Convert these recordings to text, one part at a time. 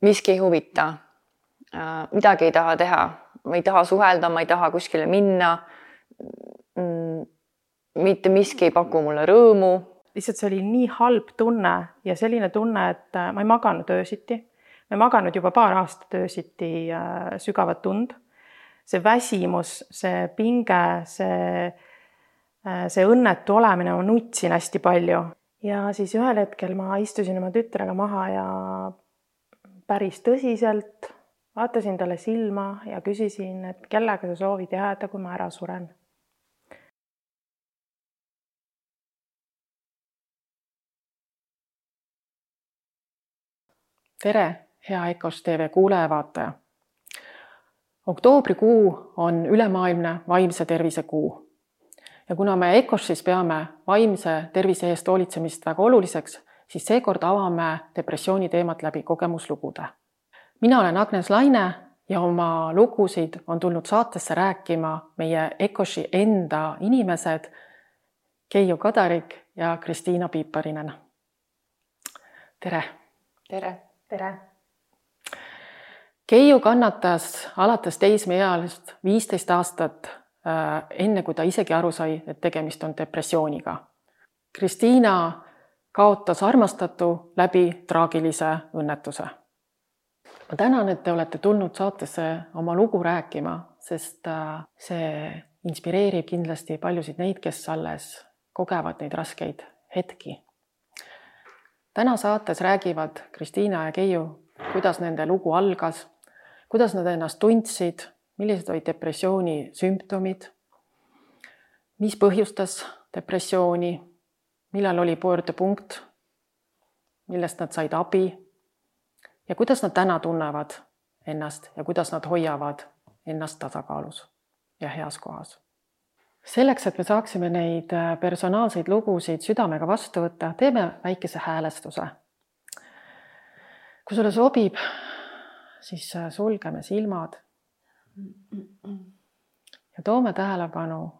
miski ei huvita äh,, midagi ei taha teha, ma ei taha suhelda, ma ei taha kuskile minna mm,. mitte miski ei paku mulle rõõmu. lihtsalt see oli nii halb tunne ja selline tunne, et äh, ma ei maganud öösiti. ma ei maganud juba paar aastat öösiti äh, sügavat und. see väsimus, see pinge, see, see õnnetu olemine, ma nutsin hästi palju ja siis ühel hetkel ma istusin oma tütrega maha ja päris tõsiselt vaatasin talle silma ja küsisin, et kellega sa soovid jääda, kui ma ära suren. tere, hea EKOS tv kuulaja-vaataja. oktoobrikuu on ülemaailmne vaimse tervise kuu ja kuna me EKOS-is peame vaimse tervise eest hoolitsemist väga oluliseks, siis seekord avame depressiooni teemat läbi kogemuslugude. mina olen Agnes Laine ja oma lugusid on tulnud saatesse rääkima meie EKOS-i enda inimesed Keiu Kadarik ja Kristiina Piiparinen. tere. tere. tere. Keiu kannatas alates teismeealist viisteist aastat Äh, enne kui ta isegi aru sai, et tegemist on depressiooniga. Kristiina kaotas armastatu läbi traagilise õnnetuse. ma tänan, et te olete tulnud saatesse oma lugu rääkima, sest äh, see inspireerib kindlasti paljusid neid, kes alles kogevad neid raskeid hetki. täna saates räägivad Kristiina ja Keiu, kuidas nende lugu algas, kuidas nad ennast tundsid millised olid depressiooni sümptomid, mis põhjustas depressiooni, millal oli pöördepunkt, millest nad said abi ja kuidas nad täna tunnevad ennast ja kuidas nad hoiavad ennast tasakaalus ja heas kohas. selleks, et me saaksime neid äh, personaalseid lugusid südamega vastu võtta, teeme väikese häälestuse. kui sulle sobib, siis äh, sulgeme silmad ja toome tähelepanu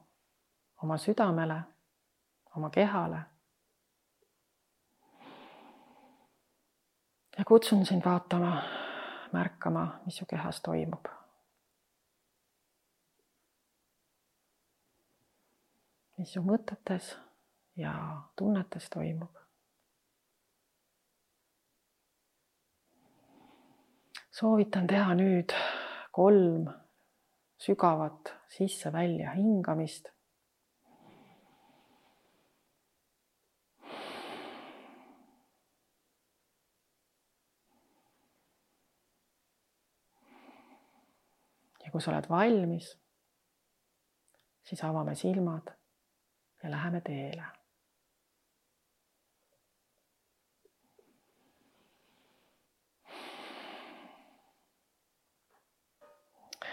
oma südamele, oma kehale. Ja kutsun sind vaatama, märkama, mis su kehas toimub. mis su mõtetes ja tunnetes toimub. soovitan teha nüüd kolm sügavat sisse-välja hingamist. Ja kui sa oled valmis, siis avame silmad ja läheme teele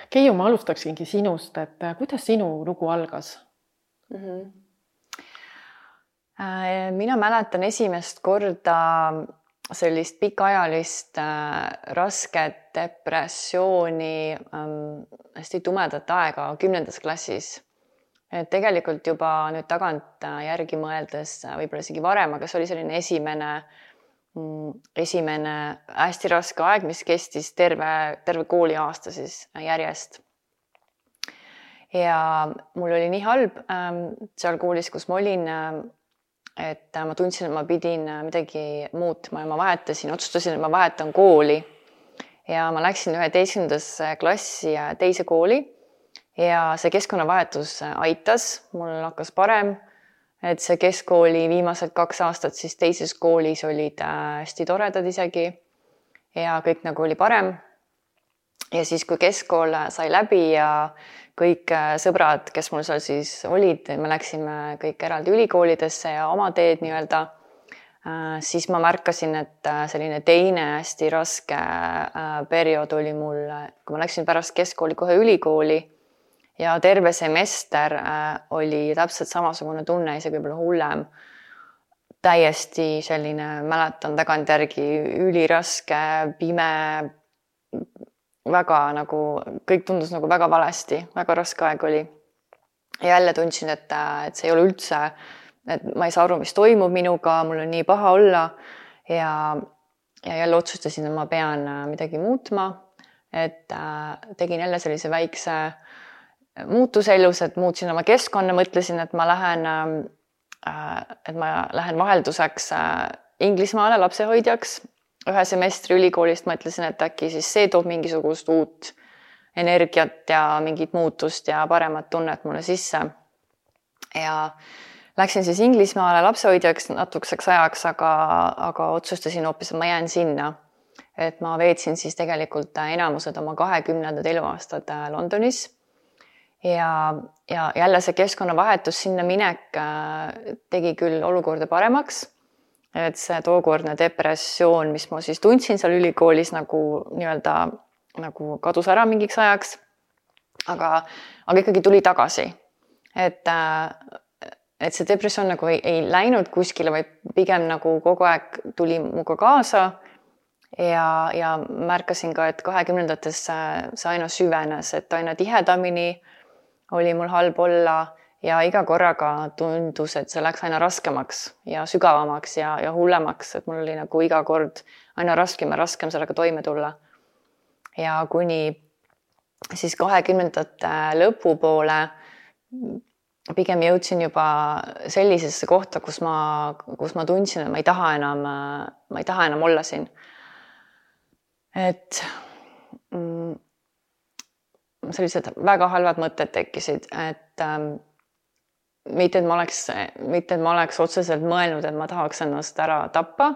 Keiu, ma alustaksingi sinust, et äh, kuidas sinu lugu algas mm? -hmm. mina mäletan esimest korda sellist pikaajalist äh, rasket depressiooni ähm,, hästi tumedat aega kümnendas klassis. et tegelikult juba nüüd tagantjärgi äh, mõeldes võib-olla isegi varem, aga see oli selline esimene äh, Mm, esimene hästi raske aeg, mis kestis terve, terve kooliaasta siis järjest. ja mul oli nii halb ähm, seal koolis, kus ma olin äh,, et ma tundsin, et ma pidin midagi muutma ja ma vahetasin, otsustasin, et ma vahetan kooli. ja ma läksin üheteistkümnendasse klassi teise kooli ja see keskkonnavahetus aitas, mul hakkas parem et see keskkooli viimased kaks aastat siis teises koolis olid äh, hästi toredad isegi ja kõik nagu oli parem. ja siis, kui keskkool sai läbi ja kõik äh, sõbrad, kes mul seal siis olid, me läksime kõik eraldi ülikoolidesse ja oma teed nii-öelda, äh, siis ma märkasin, et selline teine hästi raske periood oli mul, kui ma läksin pärast keskkooli kohe ülikooli ja terve semester äh, oli täpselt samasugune tunne, isegi võib-olla hullem. täiesti selline, mäletan tagantjärgi üliraske, pime, väga nagu kõik tundus nagu väga valesti, väga raske aeg oli. ja jälle tundsin, et, et see ei ole üldse, et ma ei saa aru, mis toimub minuga, mul on nii paha olla ja ja jälle otsustasin, et ma pean äh, midagi muutma. et äh, tegin jälle sellise väikse muutuse elus, et muutsin oma keskkonna, mõtlesin, et ma lähen äh,, et ma lähen vahelduseks äh, Inglismaale lapsehoidjaks ühe semestri ülikoolist, mõtlesin, et äkki siis see toob mingisugust uut energiat ja mingit muutust ja paremat tunnet mulle sisse. ja läksin siis Inglismaale lapsehoidjaks natukeseks ajaks, aga, aga otsustasin hoopis, et ma jään sinna. et ma veetsin siis tegelikult enamused oma kahekümnendad eluaastad äh, Londonis. ja, ja jälle see keskkonnavahetus, sinna minek äh, tegi küll olukorda paremaks. Et see tookordne depressioon, mis ma siis tundsin seal ülikoolis nagu nii-öelda nagu kadus ära mingiks ajaks. aga, aga ikkagi tuli tagasi. et äh, et see depressioon nagu ei, ei läinud kuskile, vaid pigem nagu kogu aeg tuli minuga kaasa. ja, ja märkasin ka, et kahekümnendates see aina süvenes, et aina tihedamini oli mul halb olla ja iga korraga tundus, et see läks aina raskemaks ja sügavamaks ja, ja hullemaks, et mul oli nagu iga kord aina raskem ja raskem sellega toime tulla. ja kuni siis kahekümnendate lõpupoole pigem jõudsin juba sellisesse kohta, kus ma, kus ma tundsin, et ma ei taha enam, ma ei taha enam olla siin. et mm, sellised väga halvad mõtted tekkisid, et ähm, mitte, et ma oleks, mitte, et ma oleks otseselt mõelnud, et ma tahaks ennast ära tappa,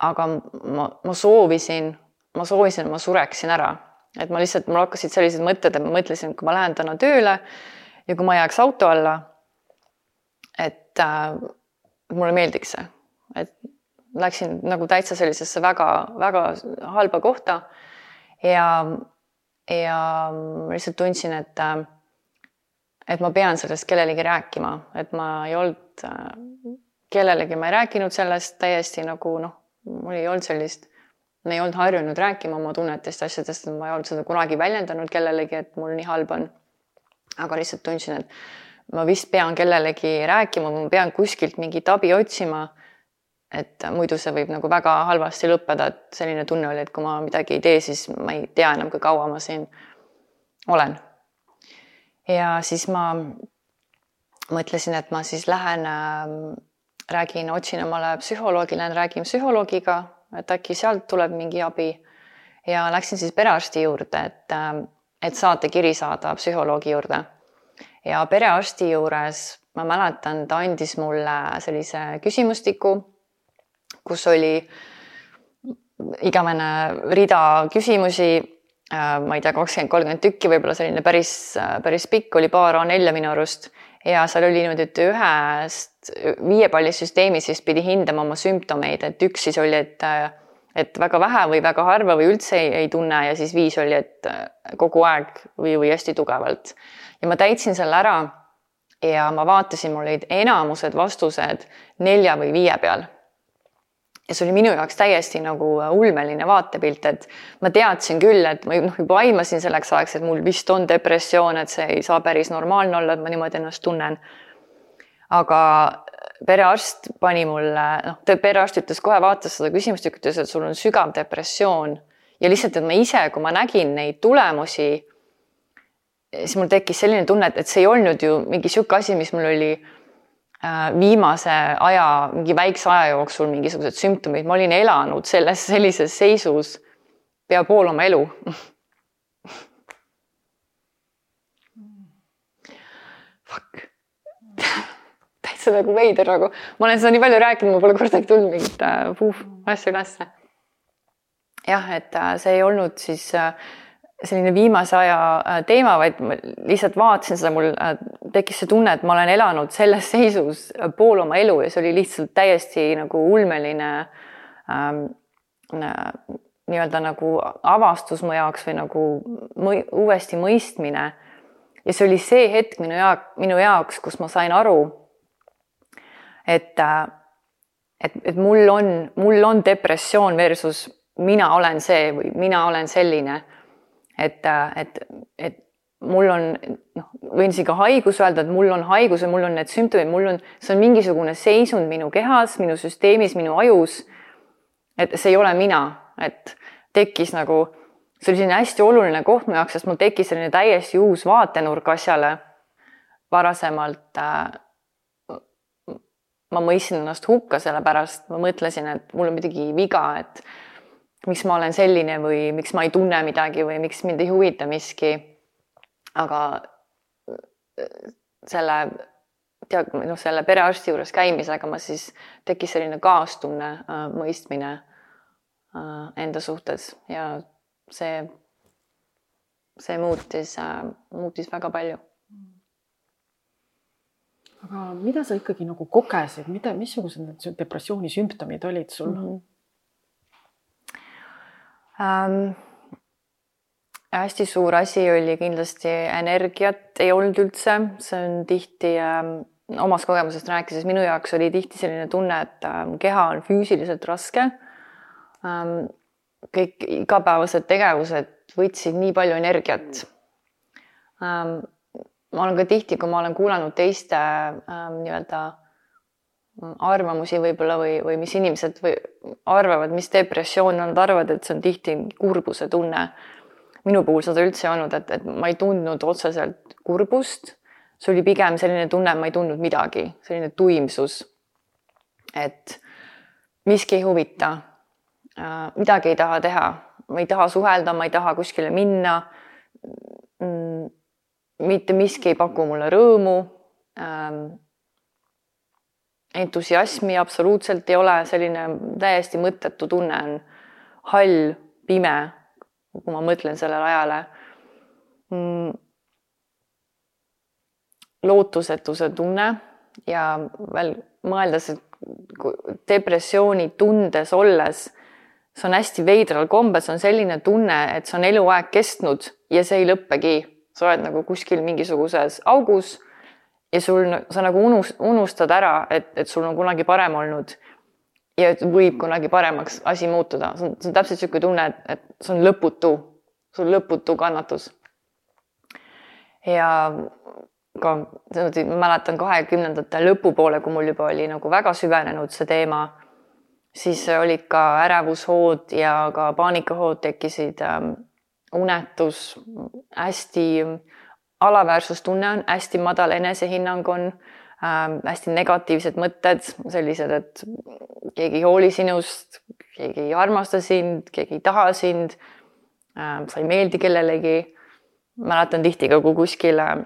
aga ma, ma soovisin, ma soovisin, et ma sureksin ära, et ma lihtsalt, mul hakkasid sellised mõtted, et ma mõtlesin, kui ma lähen täna tööle ja kui ma jääks auto alla, et äh, mulle meeldiks see, et läksin nagu täitsa sellisesse väga-väga halba kohta ja, ja lihtsalt tundsin, et äh, et ma pean sellest kellelegi rääkima, et ma ei olnud äh, kellelegi, ma ei rääkinud sellest täiesti nagu noh, mul ei olnud sellist, ma ei olnud harjunud rääkima oma tunnetest, asjadest, ma ei olnud seda kunagi väljendanud kellelegi, et mul nii halb on aga lihtsalt tundsin, et ma vist pean kellelegi rääkima, ma pean kuskilt mingit abi otsima. et muidu see võib nagu väga halvasti lõppeda, et selline tunne oli, et kui ma midagi ei tee, siis ma ei tea enam, kui kaua ma siin olen. Ja siis ma mõtlesin, et ma siis lähen äh,, räägin, otsin omale psühholoogi, lähen räägin psühholoogiga, et äkki sealt tuleb mingi abi. ja läksin siis perearsti juurde, et äh, et saatekiri saada psühholoogi juurde. ja perearsti juures ma mäletan, ta andis mulle sellise küsimustiku, kus oli igavene rida küsimusi, ma ei tea, kakskümmend, kolmkümmend tükki, võib-olla selline päris, päris pikk, oli paar A4 minu arust ja seal oli niimoodi, et ühest viiepallisüsteemis siis pidi hindama oma sümptomeid, et üks siis oli, et et väga vähe või väga harva või üldse ei, ei tunne ja siis viis oli, et äh, kogu aeg või, või hästi tugevalt. ja ma täitsin selle ära ja ma vaatasin, mul olid enamused vastused nelja või viie peal. Ja see oli minu jaoks täiesti nagu äh, ulmeline vaatepilt, et ma teadsin küll, et ma noh, juba aimasin selleks ajaks, et mul vist on depressioon, et see ei saa päris normaalne olla, et ma niimoodi ennast tunnen. aga perearst pani mulle, noh, perearst ütles kohe, vaatas seda küsimust ütles, et sul on sügav depressioon ja lihtsalt, et ma ise, kui ma nägin neid tulemusi, siis mul tekkis selline tunne, et, et see ei olnud ju mingi sihuke asi, mis mul oli äh, viimase aja, mingi väikse aja jooksul mingisugused sümptomid, ma olin elanud selles sellises seisus pea pool oma elu. Fuck. Täitsa nagu veider nagu, ma olen seda nii palju rääkinud, mul pole kordagi tulnud mingit äh, puh, asja ülesse. jah, et äh, see ei olnud siis äh, selline viimase aja äh, teema, vaid ma lihtsalt vaatasin seda, mul äh, tekkis see tunne, et ma olen elanud selles seisus äh, pool oma elu ja see oli lihtsalt täiesti nagu ulmeline ähm, nii-öelda nagu avastus mu jaoks või nagu mõi, uuesti mõistmine. ja see oli see hetk minu ja minu jaoks, kus ma sain aru et, et, et mul on, mul on depressioon versus mina olen see või mina olen selline. Et, et, et mul on, noh, võin ka haigus öelda, et mul on haigus või mul on need sümptomid, mul on, see on mingisugune seisund minu kehas, minu süsteemis, minu ajus. et see ei ole mina, et tekkis nagu, see oli selline hästi oluline koht mu jaoks, sest mul tekkis selline täiesti uus vaatenurk asjale. varasemalt äh, ma mõistsin ennast hukka selle pärast, ma mõtlesin, et mul on midagi viga, et miks ma olen selline või miks ma ei tunne midagi või miks mind ei huvita miski. aga selle tead, noh, selle perearsti juures käimisega ma siis tekkis selline kaastunne, äh, mõistmine äh, enda suhtes ja see, see muutis, äh, muutis väga palju. aga mida sa ikkagi nagu kogesid, mida, missugused need depressiooni sümptomid olid sul mm? -hmm. Um, hästi suur asi oli kindlasti energiat ei olnud üldse, see on tihti ähm, omast kogemusest rääkides, minu jaoks oli tihti selline tunne, et ähm, keha on füüsiliselt raske ähm,. kõik igapäevased tegevused võtsid nii palju energiat ähm,. ma olen ka tihti, kui ma olen kuulanud teiste ähm, nii-öelda arvamusi võib-olla või, või mis inimesed või arvavad, mis depressioon on, nad arvavad, et see on tihti kurbuse tunne minu puhul seda üldse ei olnud, et, et ma ei tundnud otseselt kurbust. see oli pigem selline tunne, ma ei tundnud midagi, selline tuimsus. et miski ei huvita. Äh, midagi ei taha teha, ma ei taha suhelda, ma ei taha kuskile minna. Mm, mitte miski ei paku mulle rõõmu. Entusiasmi absoluutselt ei ole, selline täiesti mõttetu tunne on hall, pime kui ma mõtlen sellele ajale mm,. lootusetuse tunne ja veel mõeldes, et depressiooni tundes olles, see on hästi veidral kombel, see on selline tunne, et see on eluaeg kestnud ja see ei lõppegi. sa oled nagu kuskil mingisuguses augus ja sul, sa nagu unust, unustad ära, et, et sul on kunagi parem olnud ja et võib kunagi paremaks asi muutuda, see on, see on täpselt niisugune tunne, et, et see on lõputu, see on lõputu kannatus. ja ka ma mäletan kahekümnendate lõpupoole, kui mul juba oli nagu väga süvenenud see teema, siis olid ka ärevushood ja ka paanikahood tekkisid ähm,. unetus, hästi alaväärsustunne on, hästi madal enesehinnang on ähm,, hästi negatiivsed mõtted, sellised, et keegi ei hooli sinust, keegi ei armasta sind, keegi ei taha sind äh,. sa ei meeldi kellelegi. mäletan tihti ka, kui kuskil äh,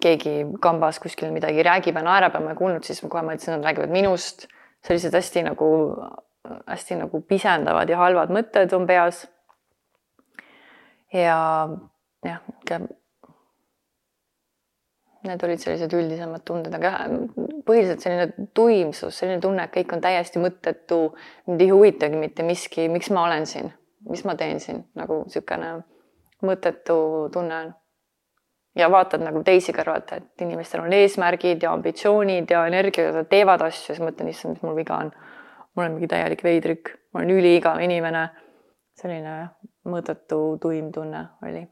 keegi kambas kuskil midagi räägib ja naerab ja ma ei kuulnud, siis kohe mõtlesin, et nad räägivad minust. sellised hästi nagu, hästi nagu pisendavad ja halvad mõtted on peas. ja jah, need olid sellised üldisemad tunded, aga põhiliselt selline tuimsus, selline tunne, et kõik on täiesti mõttetu, mind ei huvitagi mitte miski, miks ma olen siin, mis ma teen siin, nagu niisugune mõttetu tunne on. ja vaatad nagu teisi kõrvalt, et inimestel on eesmärgid ja ambitsioonid ja energia, nad teevad asju, siis mõtlen, issand, mis mul viga on. ma olen mingi täielik veidrik, ma olen üliigav inimene. selline mõttetu tuim tunne oli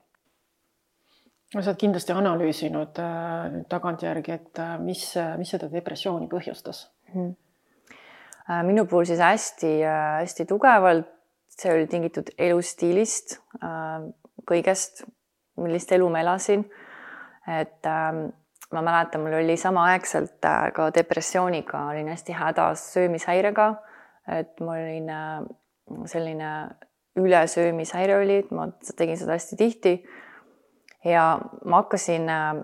no sa oled kindlasti analüüsinud äh, tagantjärgi, et äh, mis, mis seda depressiooni põhjustas mm? minu puhul siis hästi-hästi tugevalt, see oli tingitud elustiilist äh,, kõigest, millist elu ma elasin. et äh, ma mäletan, mul oli samaaegselt äh, ka depressiooniga, olin hästi hädas söömishäirega, et mul olin äh, selline ülesöömishäire oli, et ma tegin seda hästi tihti ja ma hakkasin, äh,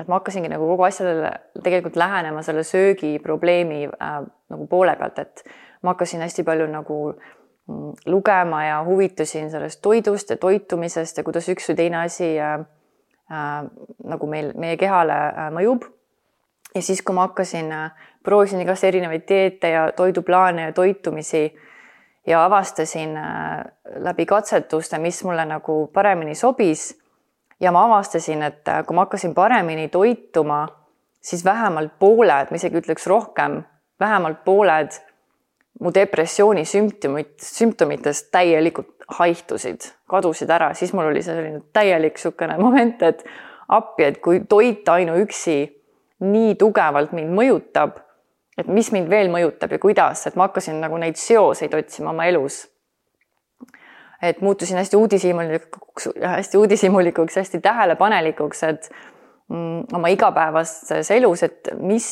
et ma hakkasingi nagu kogu asjadele tegelikult lähenema selle söögiprobleemi äh, nagu poole pealt, et ma hakkasin hästi palju nagu mm, lugema ja huvitusin sellest toidust ja toitumisest ja kuidas üks või teine asi äh, äh, nagu meil, meie kehale äh, mõjub. ja siis, kui ma hakkasin äh,, proovisin igast erinevaid dieete ja toiduplaane ja toitumisi ja avastasin äh, läbi katsetuste, mis mulle nagu paremini sobis ja ma avastasin, et äh, kui ma hakkasin paremini toituma, siis vähemalt pooled, ma isegi ütleks rohkem, vähemalt pooled mu depressiooni sümptomid, sümptomitest täielikult haihtusid, kadusid ära, siis mul oli selline täielik niisugune moment, et appi, et kui toit ainuüksi nii tugevalt mind mõjutab, et mis mind veel mõjutab ja kuidas, et ma hakkasin nagu neid seoseid otsima oma elus. Et muutusin hästi uudishimulikuks, hästi uudishimulikuks, hästi tähelepanelikuks, et mm, oma igapäevases elus, et mis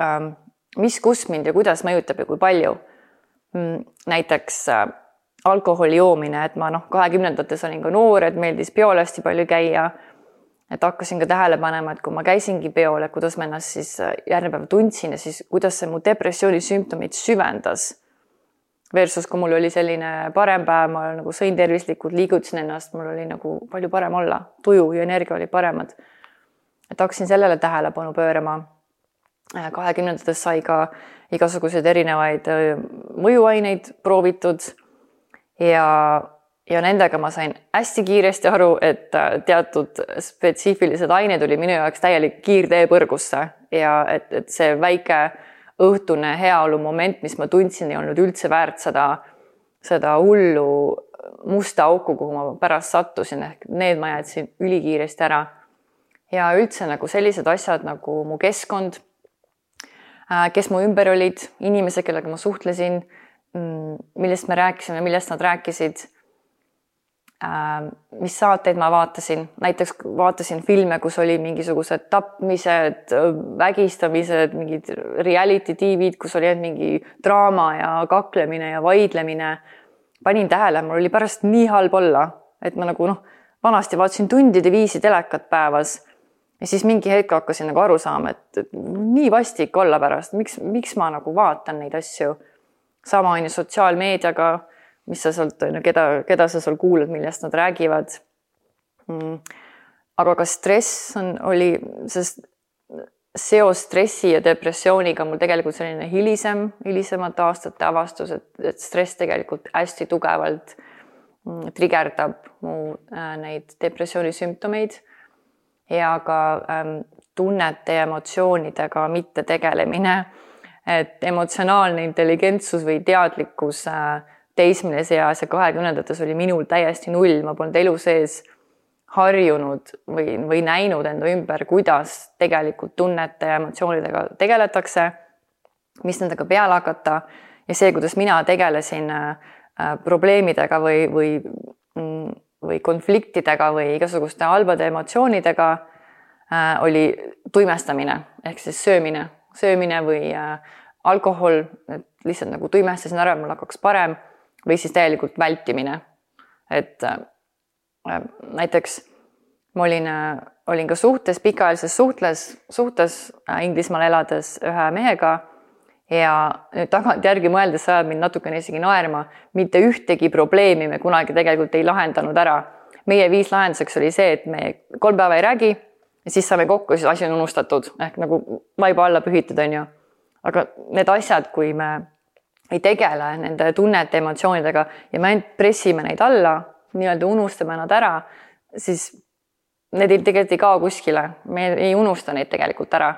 ähm,, mis, kus mind ja kuidas mõjutab ja kui palju mm,. näiteks äh, alkoholi joomine, et ma noh, kahekümnendates olin ka noor, et meeldis peol hästi palju käia. et hakkasin ka tähele panema, et kui ma käisingi peol, et kuidas ma ennast siis äh, järgmine päev tundsin ja siis kuidas see mu depressiooni sümptomeid süvendas. Versus kui mul oli selline parem päev, ma nagu sõin tervislikult, liigutasin ennast, mul oli nagu palju parem olla, tuju ja energia olid paremad. et hakkasin sellele tähelepanu pöörama. Äh, kahekümnendates sai ka igasuguseid erinevaid äh, mõjuaineid proovitud ja, ja nendega ma sain hästi kiiresti aru, et äh, teatud spetsiifilised ained oli minu jaoks täielik kiirtee põrgusse ja et, et see väike õhtune heaolu moment, mis ma tundsin, ei olnud üldse väärt seda, seda hullu musta auku, kuhu ma pärast sattusin, ehk need ma jätsin ülikiiresti ära. ja üldse nagu sellised asjad nagu mu keskkond, äh, kes mu ümber olid, inimesed, kellega ma suhtlesin Mm, millest me rääkisime, millest nad rääkisid. Ähm, mis saateid ma vaatasin, näiteks vaatasin filme, kus oli mingisugused tapmised, vägistamised, mingid reality tv-d, kus oli ainult mingi draama ja kaklemine ja vaidlemine. panin tähele, mul oli pärast nii halb olla, et ma nagu noh, vanasti vaatasin tundide viisi telekat päevas. Ja siis mingi hetk hakkasin nagu aru saama, et nii vastik olla pärast, miks, miks ma nagu vaatan neid asju? Sama on ju sotsiaalmeediaga, mis sa sealt on ju, keda, keda sa seal kuulad, millest nad räägivad. Mm.. aga ka stress on, oli, sest seos stressi ja depressiooniga mul tegelikult selline hilisem, hilisemate aastate avastus, et, et stress tegelikult hästi tugevalt mm, trigerdab mu äh, neid depressiooni sümptomeid. Ja ka ähm, tunnete ja emotsioonidega mitte tegelemine et emotsionaalne intelligentsus või teadlikkus äh, teismelise eas ja kahekümnendates oli minul täiesti null, ma polnud elu sees harjunud või, või näinud enda ümber, kuidas tegelikult tunnete ja emotsioonidega tegeletakse, mis nendega peale hakata ja see, kuidas mina tegelesin äh, probleemidega või, või, mm, või konfliktidega või igasuguste halbade emotsioonidega äh,, oli tuimestamine ehk siis söömine. Söömine või äh, alkohol, et lihtsalt nagu tuimestasin ära, mul hakkaks parem või siis täielikult vältimine. et äh, äh, näiteks ma olin, olin ka suhtes, pikaajalises suhtles, suhtes Inglismaal elades ühe mehega ja nüüd tagantjärgi mõeldes ajab mind natukene isegi naerma, mitte ühtegi probleemi me kunagi tegelikult ei lahendanud ära. meie viis lahenduseks oli see, et me kolm päeva ei räägi ja siis saame kokku, siis asi on unustatud ehk nagu vaiba alla pühitud, on ju. aga need asjad, kui me ei tegele nende tunnete, emotsioonidega ja me ainult pressime neid alla, nii-öelda unustame nad ära, siis need ei, tegelikult ei kao kuskile, me ei unusta neid tegelikult ära.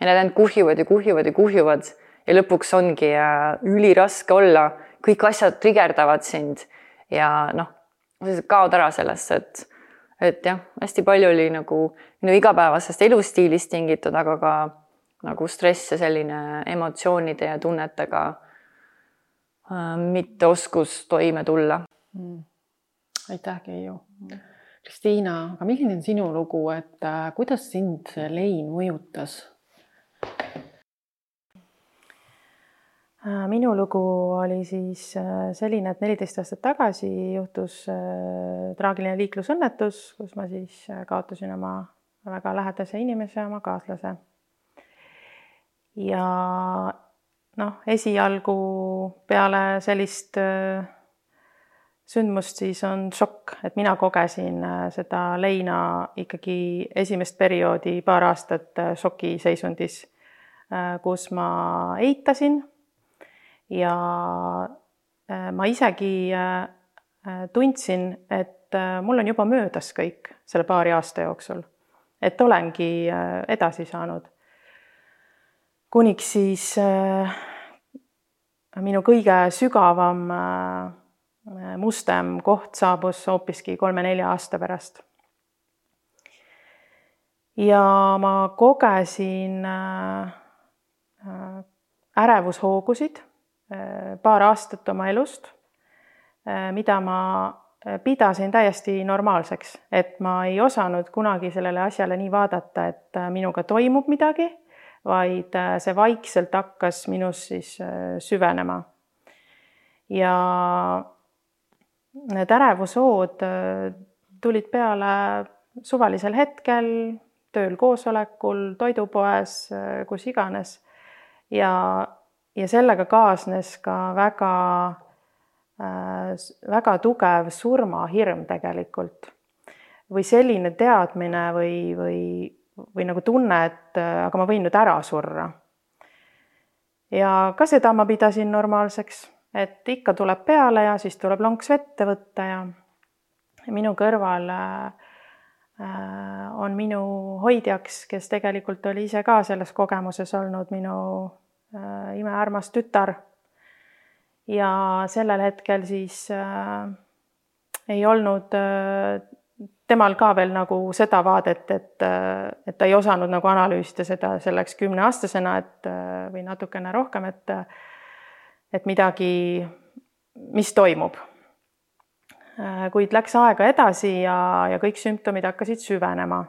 Ja need ainult kuhjuvad ja kuhjuvad ja kuhjuvad ja lõpuks ongi äh, üliraske olla, kõik asjad trigerdavad sind ja noh, kaod ära sellesse, et et jah, hästi palju oli nagu minu igapäevasest elustiilist tingitud, aga ka nagu stress ja selline emotsioonide ja tunnetega mitteoskus toime tulla mm.. aitäh, Keiu. Kristiina, aga milline on sinu lugu, et äh, kuidas sind see lein mõjutas? Äh, minu lugu oli siis äh, selline, et neliteist aastat tagasi juhtus äh, traagiline liiklusõnnetus, kus ma siis kaotasin oma väga lähedase inimese, oma kaaslase. ja noh, esialgu peale sellist sündmust siis on šokk, et mina kogesin seda leina ikkagi esimest perioodi, paar aastat šokiseisundis, kus ma eitasin ja äh, ma isegi äh, äh, tundsin, et mul on juba möödas kõik selle paari aasta jooksul, et olengi edasi saanud. Kuniks siis minu kõige sügavam mustem koht saabus hoopiski kolme-nelja aasta pärast. ja ma kogesin ärevushoogusid paar aastat oma elust, mida ma pidasin täiesti normaalseks, et ma ei osanud kunagi sellele asjale nii vaadata, et minuga toimub midagi, vaid see vaikselt hakkas minus siis süvenema. ja need ärevushood tulid peale suvalisel hetkel, tööl, koosolekul, toidupoes, kus iganes. ja, ja sellega kaasnes ka väga äh,, väga tugev surmahirm tegelikult. või selline teadmine või, või, või nagu tunne, et äh, aga ma võin nüüd ära surra. ja ka seda ma pidasin normaalseks, et ikka tuleb peale ja siis tuleb lonks vette võtta ja minu kõrval äh, Äh, on minu hoidjaks, kes tegelikult oli ise ka selles kogemuses olnud minu imearmas tütar. ja sellel hetkel siis ei olnud temal ka veel nagu seda vaadet, et, et ta ei osanud nagu analüüsida seda selleks kümneaastasena, et või natukene rohkem, et et midagi, mis toimub kuid läks aega edasi ja, ja kõik sümptomid hakkasid süvenema.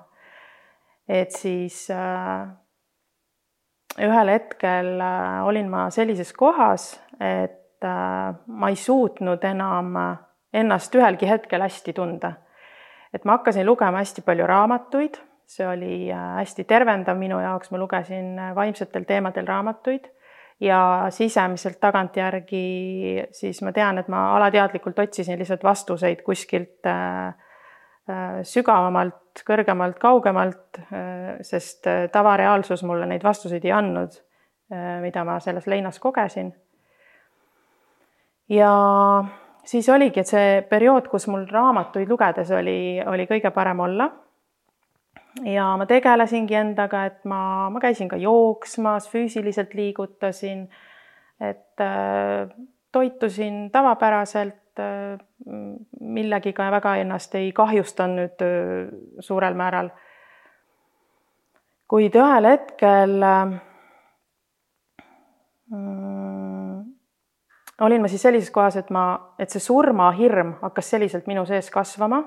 et siis ühel hetkel olin ma sellises kohas, et ma ei suutnud enam ennast ühelgi hetkel hästi tunda. Et ma hakkasin lugema hästi palju raamatuid, see oli äh, hästi tervendav. Minu jaoks, ma lugesin vaimsetel teemadel raamatuid. Ja sisemiselt tagantjärgi siis ma tean, et ma alateadlikult otsisin lihtsalt vastuseid kuskilt äh, äh, sügavamalt, kõrgemalt, kaugemalt, äh, sest tavareaalsus mulle neid vastuseid ei andnud, mida ma selles leinas kogesin. ja siis oligi, et see periood, kus mul raamatuid lugedes oli, oli kõige parem olla ja ma tegelesingi endaga, et ma, ma käisin ka jooksmas, füüsiliselt liigutasin, et äh, toitusin tavapäraselt äh,, millegiga väga ennast ei kahjustanud äh, suurel määral. kuid ühel hetkel äh, olin ma siis sellises kohas, et ma, et see surmahirm hakkas selliselt minu sees kasvama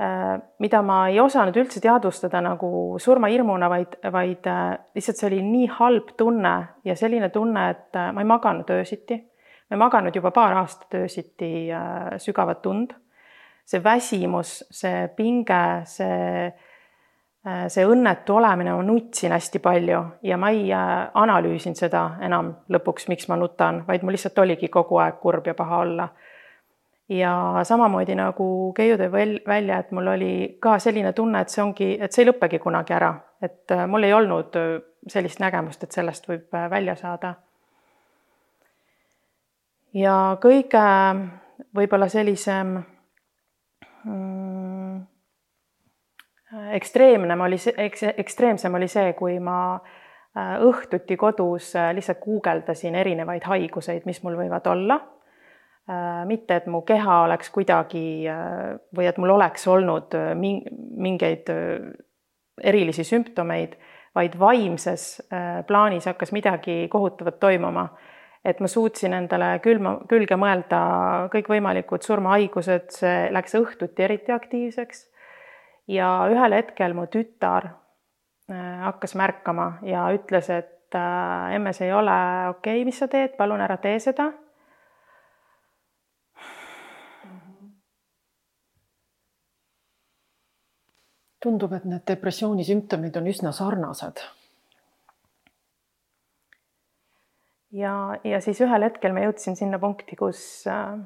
Äh, mida ma ei osanud üldse teadvustada nagu surmahirmuna, vaid, vaid äh, lihtsalt see oli nii halb tunne ja selline tunne, et äh, ma ei maganud öösiti. ma ei maganud juba paar aastat öösiti sügavat und. see väsimus, see pinge, see, see õnnetu olemine, ma nutsin hästi palju ja ma ei analüüsinud seda enam lõpuks, miks ma nutan, vaid mul lihtsalt oligi kogu aeg kurb ja paha olla ja samamoodi nagu Keiu tõi välja, et mul oli ka selline tunne, et see ongi, et see ei lõppegi kunagi ära, et äh, mul ei olnud äh, sellist nägemust, et sellest võib äh, välja saada. ja kõige võib-olla sellisem mm, ekstreemnem oli see, eks ekstreemsem oli see, kui ma õhtuti kodus lihtsalt guugeldasin erinevaid haiguseid, mis mul võivad olla Äh, mitte, et mu keha oleks kuidagi äh, või et mul oleks olnud äh, mingeid erilisi sümptomeid, vaid vaimses plaanis hakkas midagi kohutavat toimuma. et ma suutsin endale külma, külge mõelda kõikvõimalikud surmahaigused, see läks õhtuti eriti aktiivseks. Ja ühel hetkel mu tütar hakkas märkama ja ütles, et emme, see ei ole okei okay,, mis sa teed, palun ära tee seda tundub, et need depressiooni sümptomid on üsna sarnased. ja, ja siis ühel hetkel ma jõudsin sinna punkti, kus äh,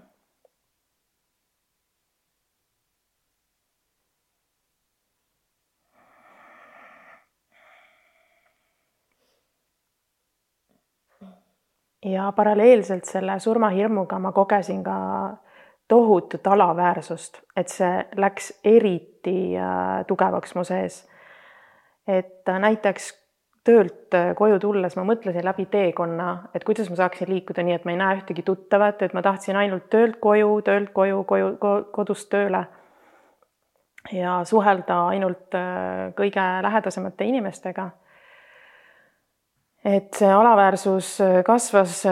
ja paralleelselt selle surmahirmuga ma kogesin ka tohutut alaväärsust, et see läks eriti äh, tugevaks mu sees. et äh, näiteks töölt äh, koju tulles ma mõtlesin läbi teekonna, et kuidas ma saaksin liikuda nii, et ma ei näe ühtegi tuttavat, et ma tahtsin ainult töölt koju, töölt koju, koju, kodust tööle. ja suhelda ainult kõige lähedasemate inimestega. Et see alaväärsus kasvas,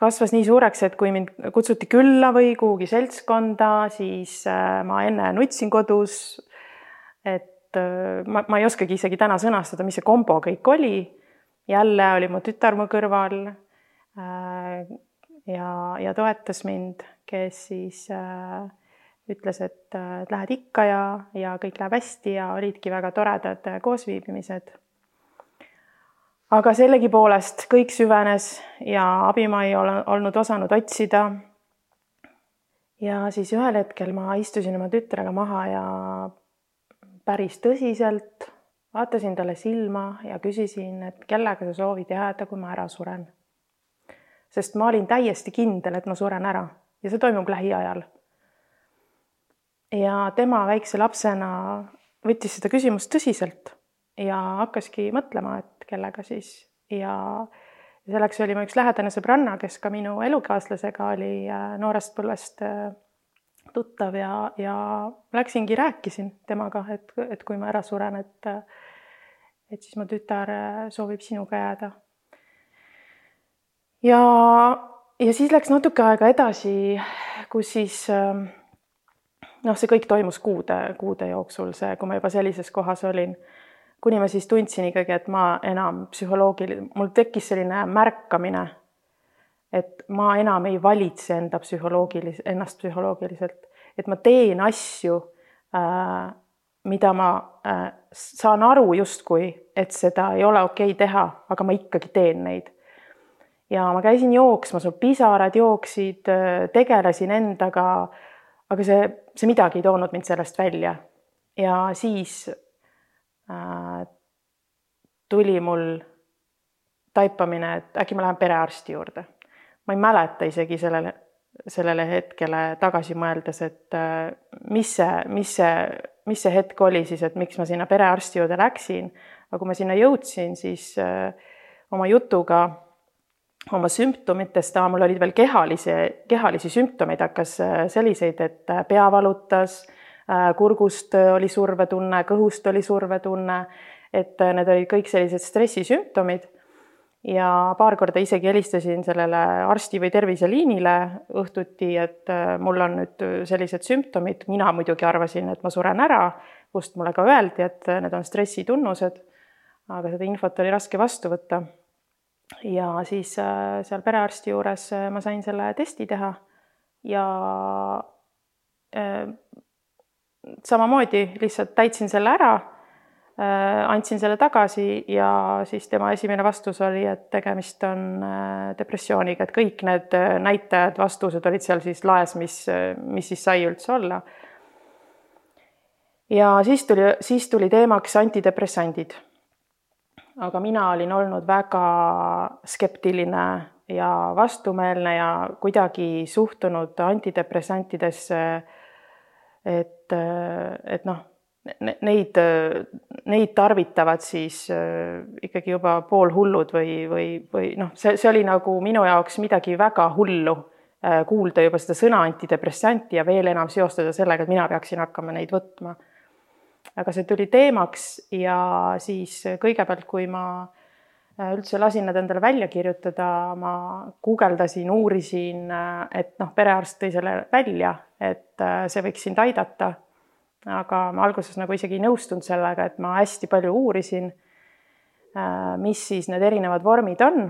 kasvas nii suureks, et kui mind kutsuti külla või kuhugi seltskonda, siis ma enne nutsin kodus. et ma, ma ei oskagi isegi täna sõnastada, mis see kombo kõik oli. jälle oli mu tütar mu kõrval ja, ja toetas mind, kes siis äh, ütles, et lähed ikka ja, ja kõik läheb hästi ja olidki väga toredad koosviibimised. Aga sellegipoolest kõik süvenes ja abi ma ei ole olnud osanud otsida. ja siis ühel hetkel ma istusin oma tütrega maha ja päris tõsiselt vaatasin talle silma ja küsisin, et kellega sa soovid jääda, kui ma ära suren. sest ma olin täiesti kindel, et ma suren ära ja see toimub lähiajal ja tema väikse lapsena võttis seda küsimust tõsiselt ja hakkaski mõtlema, et kellega siis ja selleks oli mu üks lähedane sõbranna, kes ka minu elukaaslasega oli äh, noorest põlvest äh, tuttav ja, ja läksingi, rääkisin temaga, et, et kui ma ära suren, et et siis mu tütar äh, soovib sinuga jääda. ja, ja siis läks natuke aega edasi, kus siis äh, noh, see kõik toimus kuude, kuude jooksul, see, kui ma juba sellises kohas olin, kuni ma siis tundsin ikkagi, et ma enam psühholoogiline, mul tekkis selline märkamine, et ma enam ei valitse enda psühholoogilis-, ennast psühholoogiliselt, et ma teen asju äh,, mida ma äh, saan aru justkui, et seda ei ole okei okay teha, aga ma ikkagi teen neid. ja ma käisin jooksmas, pisarad jooksid, äh, tegelesin endaga aga see, see midagi ei toonud mind sellest välja. ja siis tuli mul taipamine, et äkki ma lähen perearsti juurde. ma ei mäleta isegi sellele, sellele hetkele tagasi mõeldes, et äh, mis see, mis see, mis see hetk oli siis, et miks ma sinna perearsti juurde läksin. aga kui ma sinna jõudsin, siis äh, oma jutuga oma sümptomitest, mul olid veel kehalisi, kehalisi sümptomeid hakkas äh, selliseid, et äh, pea valutas, äh, kurgust oli survetunne, kõhust oli survetunne, et need olid kõik sellised stressisümptomid. ja paar korda isegi helistasin sellele arsti või terviseliinile õhtuti, et mul on nüüd sellised sümptomid, mina muidugi arvasin, et ma suren ära, kust mulle ka öeldi, et need on stressitunnused. aga seda infot oli raske vastu võtta ja siis äh, seal perearsti juures äh, ma sain selle testi teha ja äh, samamoodi lihtsalt täitsin selle ära, andsin selle tagasi ja siis tema esimene vastus oli, et tegemist on depressiooniga, et kõik need näitajad, vastused olid seal siis laes, mis, mis siis sai üldse olla. ja siis tuli, siis tuli teemaks antidepressandid aga mina olin olnud väga skeptiline ja vastumeelne ja kuidagi suhtunud antidepressantidesse, et, et noh, neid, neid tarvitavad siis äh, ikkagi juba poolhullud või, või, või noh, see, see oli nagu minu jaoks midagi väga hullu äh, kuulda juba seda sõna antidepressanti ja veel enam seostada sellega, et mina peaksin hakkama neid võtma. Aga see tuli teemaks ja siis kõigepealt, kui ma üldse lasin nad endale välja kirjutada, ma guugeldasin, uurisin, äh, et noh, perearst tõi selle välja, et äh, see võiks sind aidata. aga ma alguses nagu isegi ei nõustunud sellega, et ma hästi palju uurisin, mis siis need erinevad vormid on.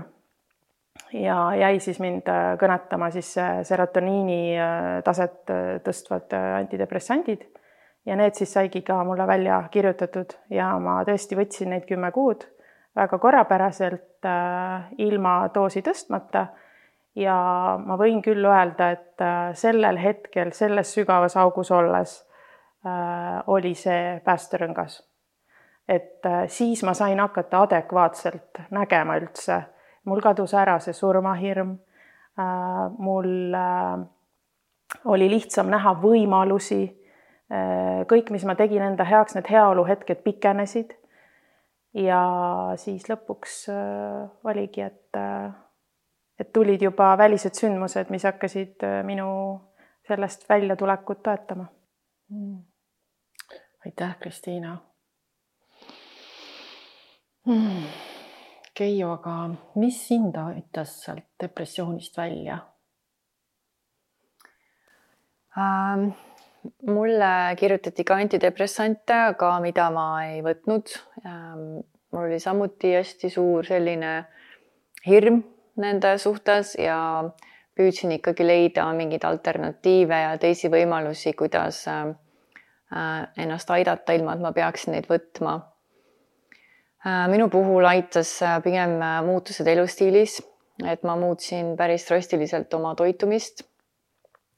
ja jäi siis mind kõnetama siis serotoniini taset tõstvad antidepressandid ja need siis saigi ka mulle välja kirjutatud ja ma tõesti võtsin neid kümme kuud väga korrapäraselt äh, ilma doosi tõstmata. ja ma võin küll öelda, et äh, sellel hetkel selles sügavas augus olles äh, oli see päästerõngas. et siis ma sain hakata adekvaatselt nägema üldse, mul kadus ära see surmahirm mul oli lihtsam näha võimalusi kõik, mis ma tegin enda heaks, need heaoluhetked pikenesid. Ja siis lõpuks äh, oligi, et, äh, et tulid juba välised sündmused, mis hakkasid minu sellest väljatulekut toetama. Mm.. aitäh, Kristiina. Mm.. Keiu, aga mis sind aitas sealt depressioonist välja? Ähm,? Mulle kirjutati ka antidepressante, aga mida ma ei võtnud ähm,. mul oli samuti hästi suur selline hirm nende suhtes ja püüdsin ikkagi leida mingeid alternatiive ja teisi võimalusi, kuidas äh, ennast aidata, ilma et ma peaksin neid võtma Äh, minu puhul aitas äh, pigem muutused elustiilis, et ma muutsin päris drastiliselt oma toitumist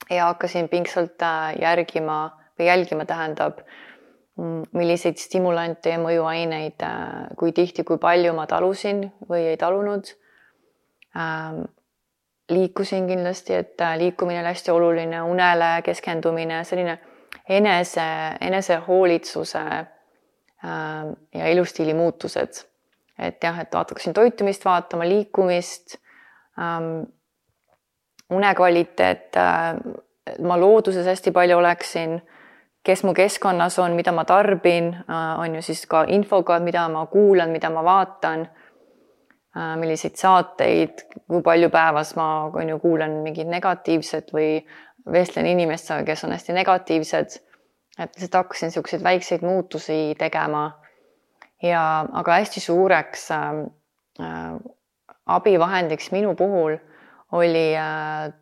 ja hakkasin pingsalt järgima või jälgima, tähendab, mm, milliseid stimulante ja mõjuaineid, kui tihti, kui palju ma talusin või ei talunud. Ähm, liikusin kindlasti, et liikumine oli hästi oluline, unele keskendumine, selline enese, enesehoolitsuse Ähm, ja elustiili muutused. et jah, et hakkasin toitumist vaatama, liikumist ähm,, unekvaliteet äh,, ma looduses hästi palju oleksin, kes mu keskkonnas on, mida ma tarbin äh,, on ju siis ka infoga, mida ma kuulan, mida ma vaatan äh,, milliseid saateid, kui palju päevas ma on ju kuulan mingit negatiivset või vestlen inimestega, kes on hästi negatiivsed et lihtsalt hakkasin niisuguseid väikseid muutusi tegema. ja, aga hästi suureks äh, abivahendiks minu puhul oli äh,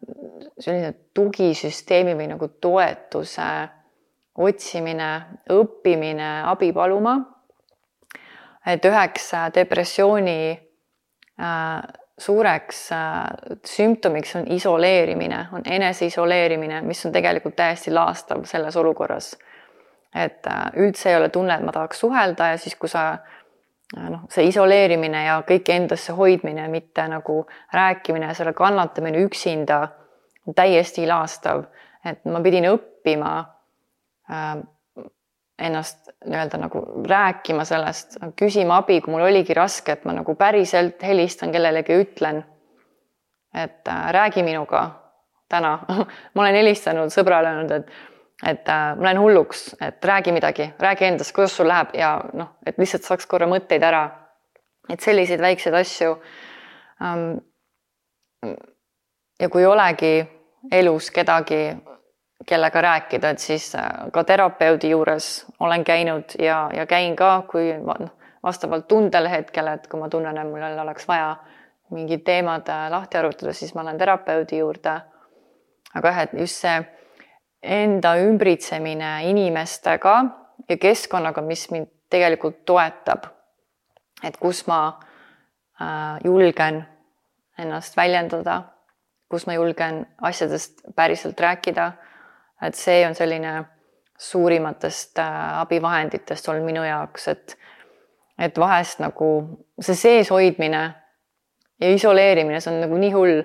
selline tugisüsteemi või nagu toetuse otsimine, õppimine, abi paluma. et üheks äh, depressiooni äh, suureks sümptomiks on isoleerimine, on eneseisoleerimine, mis on tegelikult täiesti laastav selles olukorras. et üldse ei ole tunne, et ma tahaks suhelda ja siis, kui sa noh, see isoleerimine ja kõik endasse hoidmine, mitte nagu rääkimine selle kannatamine üksinda täiesti laastav, et ma pidin õppima ennast nii-öelda nagu rääkima sellest, küsima abi, kui mul oligi raske, et ma nagu päriselt helistan kellelegi, ütlen, et äh, räägi minuga täna. Ma olen helistanud sõbrale, öelnud, et, et äh, ma lähen hulluks, et räägi midagi, räägi endast, kuidas sul läheb ja noh, et lihtsalt saaks korra mõtteid ära. et selliseid väikseid asju ähm,. ja kui olegi elus kedagi, kellega rääkida, et siis äh, ka terapeudi juures olen käinud ja, ja käin ka, kui noh, vastavalt tundele hetkel, et kui ma tunnen, et mul oleks vaja mingid teemad äh, lahti arutada, siis ma lähen terapeudi juurde. aga jah, et just see enda ümbritsemine inimestega ja keskkonnaga, mis mind tegelikult toetab. et kus ma äh, julgen ennast väljendada, kus ma julgen asjadest päriselt rääkida et see on selline suurimatest äh, abivahenditest olnud minu jaoks, et et vahest nagu see seeshoidmine ja isoleerimine, see on nagu nii hull,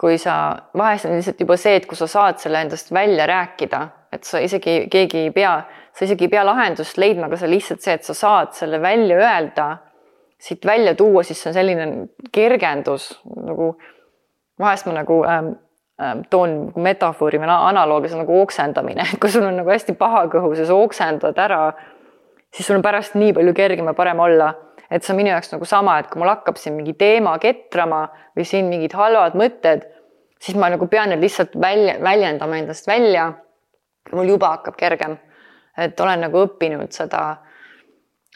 kui sa, vahest on lihtsalt juba see, et kui sa saad selle endast välja rääkida, et sa isegi, keegi ei pea, sa isegi ei pea lahendust leidma, aga see lihtsalt see, et sa saad selle välja öelda, siit välja tuua, siis see on selline kergendus nagu vahest ma nagu ähm, Ähm, toon metafoori või analoogi, see on nagu oksendamine, kui sul on nagu hästi paha kõhus ja sa oksendad ära, siis sul on pärast nii palju kergem ja parem olla. Et see on minu jaoks nagu sama, et kui mul hakkab siin mingi teema ketrama või siin mingid halvad mõtted, siis ma nagu pean need lihtsalt välja, väljendama endast välja. mul juba hakkab kergem. et olen nagu õppinud seda,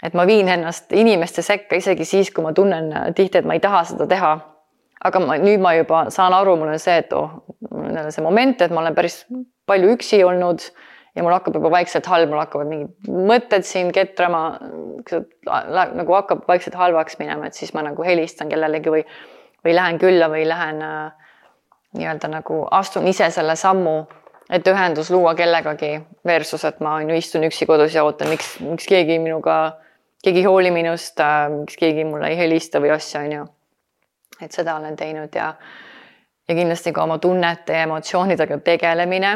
et ma viin ennast inimeste sekka isegi siis, kui ma tunnen tihti, et ma ei taha seda teha aga ma nüüd ma juba saan aru, mul on see, et oh, mul on jälle see moment, et ma olen päris palju üksi olnud ja mul hakkab juba vaikselt halb, mul hakkavad mingid mõtted siin ketrama, nagu hakkab vaikselt halvaks minema, et siis ma nagu helistan kellelegi või, või lähen külla või lähen äh, nii-öelda nagu astun ise selle sammu, et ühendus luua kellegagi versus, et ma on ju istun üksi kodus ja ootan, miks, miks keegi minuga, keegi ei hooli minust äh,, miks keegi mulle ei helista või asja, on ju. Et seda olen teinud ja, ja kindlasti ka oma tunnete ja emotsioonidega tegelemine,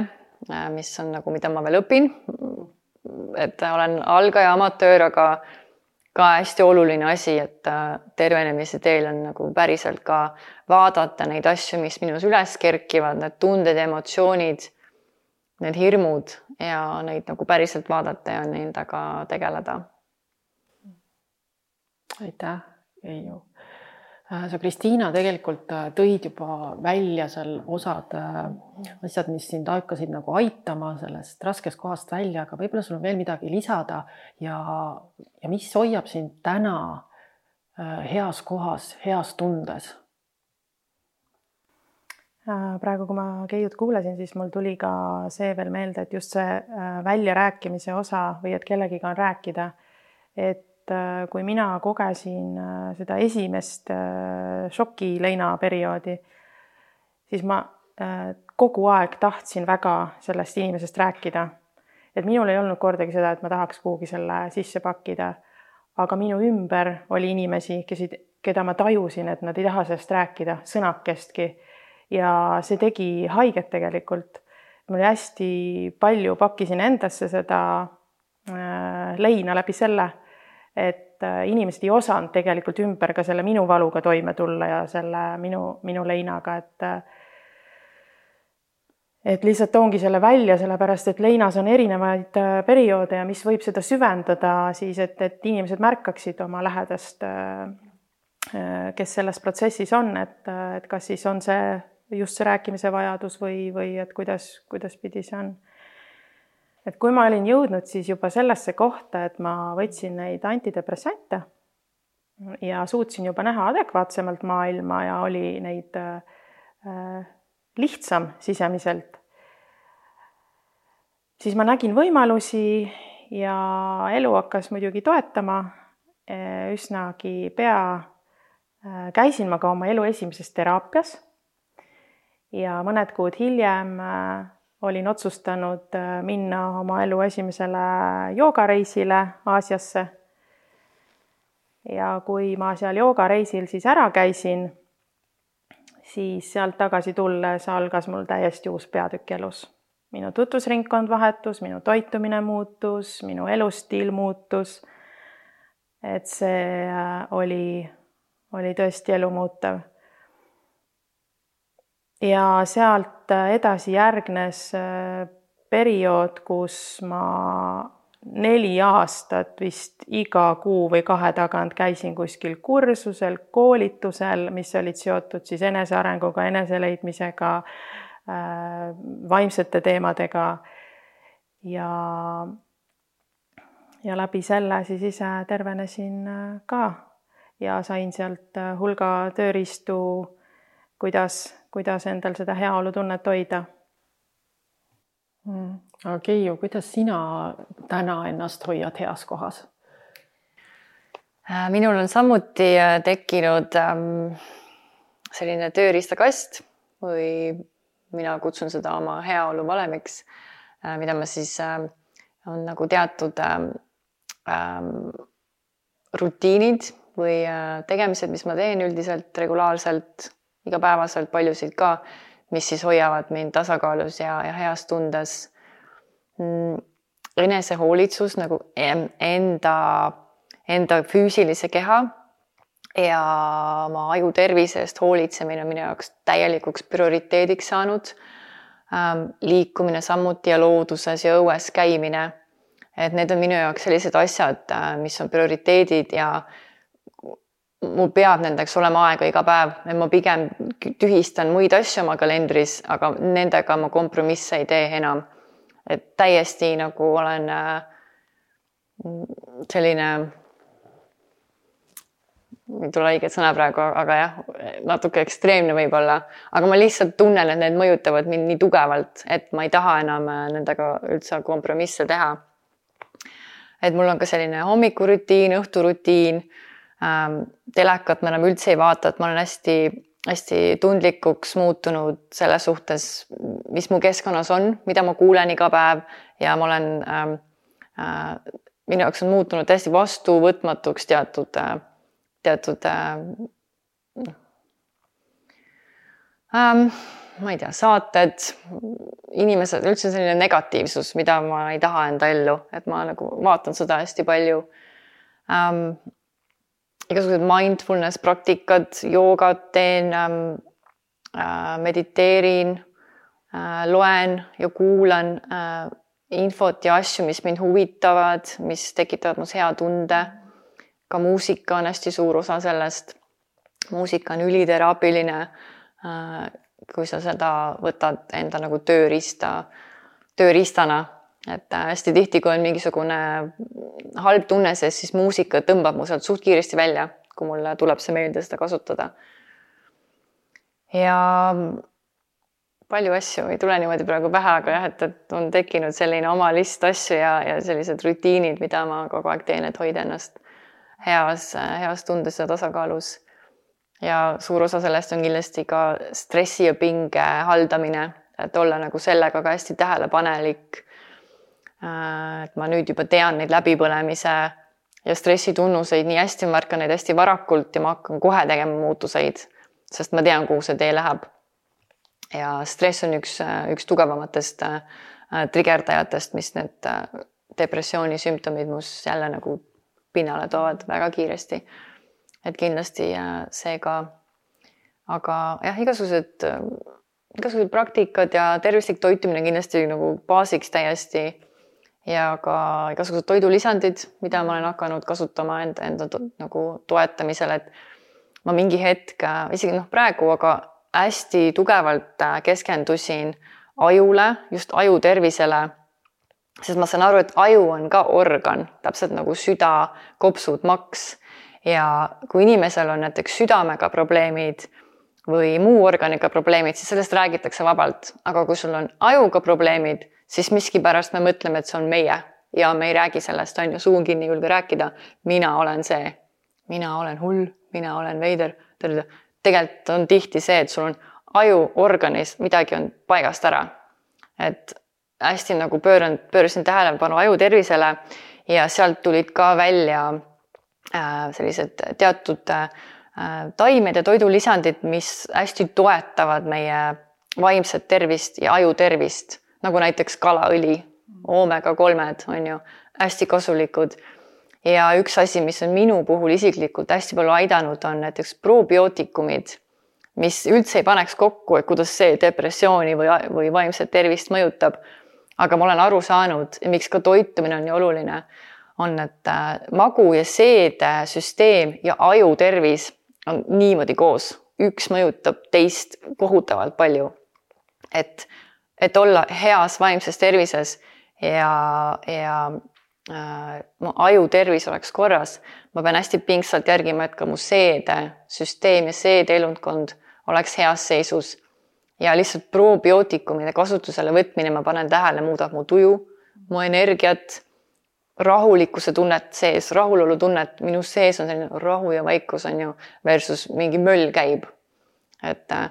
mis on nagu, mida ma veel õpin. et olen algaja amatöör, aga ka hästi oluline asi, et äh, tervenemise teel on nagu päriselt ka vaadata neid asju, mis minus üles kerkivad, need tunded ja emotsioonid, need hirmud ja neid nagu päriselt vaadata ja nendega tegeleda. aitäh, Keiu Äh, sa, Kristiina, tegelikult äh, tõid juba välja seal osad äh, asjad, mis sind hakkasid nagu aitama sellest raskest kohast välja, aga võib-olla sul on veel midagi lisada ja, ja mis hoiab sind täna heas kohas, heas tundes? praegu, kui ma Keiut kuulasin, siis mul tuli ka see veel meelde, et just see väljarääkimise osa või et kellegiga on rääkida, et Äh, kui mina kogesin äh, seda esimest äh, šokileina perioodi, siis ma kogu aeg tahtsin väga sellest inimesest rääkida. et minul ei olnud kordagi seda, et ma tahaks kuhugi selle sisse pakkida. aga minu ümber oli inimesi, kes, keda ma tajusin, et nad ei taha sellest rääkida sõnakestki. ja see tegi haiget tegelikult. mul oli hästi palju, pakkisin endasse seda leina läbi selle et äh, inimesed ei osanud tegelikult ümber ka selle minu valuga toime tulla ja selle minu, minu leinaga, et äh, et lihtsalt toongi selle välja, sellepärast et leinas on erinevaid äh, perioode ja mis võib seda süvendada siis, et, et inimesed märkaksid oma lähedast, kes selles protsessis on, et, et kas siis on see just see rääkimise vajadus või, või et kuidas, kuidaspidi see on et kui ma olin jõudnud siis juba sellesse kohta, et ma võtsin neid antidepressante ja suutsin juba näha adekvaatsemalt maailma ja oli neid äh, lihtsam sisemiselt, siis ma nägin võimalusi ja elu hakkas muidugi toetama äh, üsnagi pea äh, käisin ma ka oma elu esimeses teraapias. Ja mõned kuud hiljem äh, olin otsustanud äh, minna oma elu esimesele joogareisile Aasiasse. ja kui ma seal joogareisil siis ära käisin, siis sealt tagasi tulles algas mul täiesti uus peatükk elus. minu tutvusringkond vahetus, minu toitumine muutus, minu elustiil muutus. et see äh, oli, oli tõesti elumuutev ja sealt edasi järgnes äh, periood, kus ma neli aastat vist iga kuu või kahe tagant käisin kuskil kursusel, koolitusel, mis olid seotud siis enesearenguga, eneseleidmisega, äh, vaimsete teemadega. ja, ja läbi selle siis ise tervenesin äh, ka ja sain sealt hulga tööriistu, kuidas kuidas endal seda heaolutunnet hoida mm.. aga Keiu, kuidas sina täna ennast hoiad heas kohas? Äh, minul on samuti äh, tekkinud ähm, selline tööriistakast või mina kutsun seda oma heaolu valemiks, äh, mida ma siis, on nagu teatud ähm, ähm, rutiinid või tegemised, mis ma teen üldiselt regulaarselt igapäevaselt paljusid ka, mis siis hoiavad mind tasakaalus ja, ja heas tundes mm,. enesehoolitsus nagu enda, enda füüsilise keha ja oma aju tervise eest hoolitsemine on minu jaoks täielikuks prioriteediks saanud ähm,. liikumine samuti ja looduses ja õues käimine. et need on minu jaoks sellised asjad, äh, mis on prioriteedid ja mul peab nendeks olema aega iga päev, et ma pigem tühistan muid asju oma kalendris, aga nendega ma kompromisse ei tee enam. et täiesti nagu olen äh, selline, ei tule õiget sõna praegu, aga jah, natuke ekstreemne võib-olla, aga ma lihtsalt tunnen, et need mõjutavad mind nii tugevalt, et ma ei taha enam äh, nendega üldse kompromisse teha. et mul on ka selline hommikurutiin, õhturutiin ähm, telekat ma enam üldse ei vaata, et ma olen hästi, hästi tundlikuks muutunud selle suhtes, mis mu keskkonnas on, mida ma kuulen iga päev. Ja ma olen ähm,, äh, minu jaoks on muutunud täiesti vastuvõtmatuks teatud äh,, teatud äh, ähm, ma ei tea, saated, inimesed, üldse selline negatiivsus, mida ma ei taha enda ellu, et ma nagu vaatan seda hästi palju. Ähm, igasugused mindfulness praktikad, joogat teen ähm,, äh, mediteerin äh,, loen ja kuulan äh, infot ja asju, mis mind huvitavad, mis tekitavad mus hea tunde. ka muusika on hästi suur osa sellest. muusika on üliteraapiline. Äh, kui sa seda võtad enda nagu tööriista, tööriistana, et äh, hästi tihti, kui on mingisugune halb tunne sees, siis muusika tõmbab mu sealt suht kiiresti välja, kui mulle tuleb see meelde seda kasutada. ja palju asju ei tule niimoodi praegu pähe, aga jah, et, et on tekkinud selline oma list asju ja, ja sellised rutiinid, mida ma kogu aeg teen, et hoida ennast heas, heas tundes ja tasakaalus. ja suur osa sellest on kindlasti ka stressi ja pinge haldamine, et olla nagu sellega ka hästi tähelepanelik. Äh, et ma nüüd juba tean neid läbipõlemise ja stressi tunnuseid nii hästi, ma märkan neid hästi varakult ja ma hakkan kohe tegema muutuseid, sest ma tean, kuhu see tee läheb. Ja stress on üks, üks tugevamatest äh, trigerdajatest, mis need äh, depressiooni sümptomid mus jälle nagu pinnale toovad väga kiiresti. et kindlasti see ka, aga jah, igasugused, igasugused praktikad ja tervislik toitumine kindlasti nagu baasiks täiesti ja ka igasugused toidulisandid, mida ma olen hakanud kasutama enda, enda nagu toetamisel, et ma mingi hetk, isegi noh, praegu, aga hästi tugevalt äh, keskendusin ajule, just aju tervisele. sest ma saan aru, et aju on ka organ, täpselt nagu süda, kopsud, maks. ja kui inimesel on näiteks südamega probleemid või muu organiga probleemid, siis sellest räägitakse vabalt, aga kui sul on ajuga probleemid, siis miskipärast me mõtleme, et see on meie ja me ei räägi sellest, on ju, suu on kinni, ei julge rääkida. mina olen see, mina olen hull, mina olen veider tegelikult on tihti see, et sul on ajuorganis midagi on paigast ära. et hästi nagu pööran, pöörasin tähelepanu aju tervisele ja sealt tulid ka välja äh, sellised teatud äh, taimed ja toidulisandid, mis hästi toetavad meie vaimset tervist ja aju tervist, nagu näiteks kalaõli, oomega kolmed on ju hästi kasulikud ja üks asi, mis on minu puhul isiklikult hästi palju aidanud, on näiteks probiootikumid, mis üldse ei paneks kokku, et kuidas see depressiooni või, või vaimset tervist mõjutab. aga ma olen aru saanud, miks ka toitumine on nii oluline, on, et äh, magu ja seedesüsteem ja aju tervis on niimoodi koos, üks mõjutab teist kohutavalt palju. et, et olla heas vaimses tervises ja, ja Äh, mu aju tervis oleks korras, ma pean hästi pingsalt järgima, et ka mu seedesüsteem ja seedeelundkond oleks heas seisus. ja lihtsalt probiootikumide kasutusele võtmine, ma panen tähele, muudab mu tuju, mu energiat, rahulikkuse tunnet sees, rahulolu tunnet, minu sees on selline rahu ja vaikus on ju, versus mingi möll käib. et äh,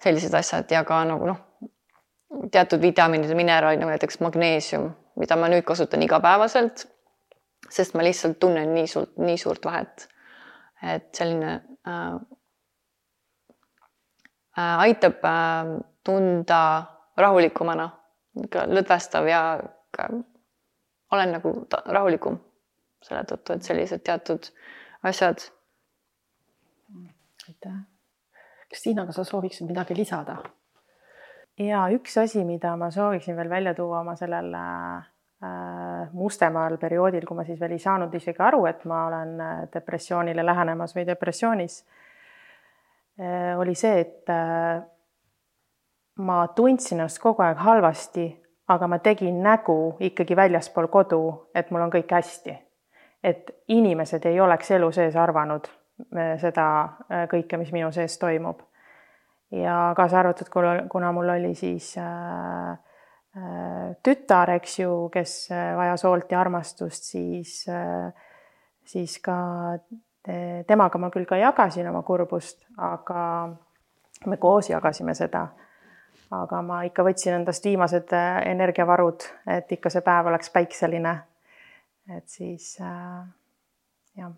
sellised asjad ja ka nagu noh, teatud vitamiinid ja mineraalid nagu näiteks magneesium mida ma nüüd kasutan igapäevaselt. sest ma lihtsalt tunnen nii suurt, nii suurt vahet. et selline äh, äh, aitab äh, tunda rahulikumana, lõdvestav ja ka olen nagu rahulikum selle tõttu, et sellised teatud asjad. aitäh. Kristiina, kas sa sooviksid midagi lisada? Ja üks asi, mida ma sooviksin veel välja tuua oma sellel äh, mustemaal perioodil, kui ma siis veel ei saanud isegi aru, et ma olen äh, depressioonile lähenemas või depressioonis äh,, oli see, et äh, ma tundsin ennast kogu aeg halvasti, aga ma tegin nägu ikkagi väljaspool kodu, et mul on kõik hästi. et inimesed ei oleks elu sees arvanud äh, seda äh, kõike, mis minu sees toimub ja kaasa arvatud, kuna mul oli siis äh, äh, tütar, eks ju, kes äh, vajas hoolt ja armastust, siis, siis ka temaga ma küll ka jagasin oma kurbust, aga me koos jagasime seda. aga ma ikka võtsin endast viimased energiavarud, et ikka see päev oleks päikseline. et siis jah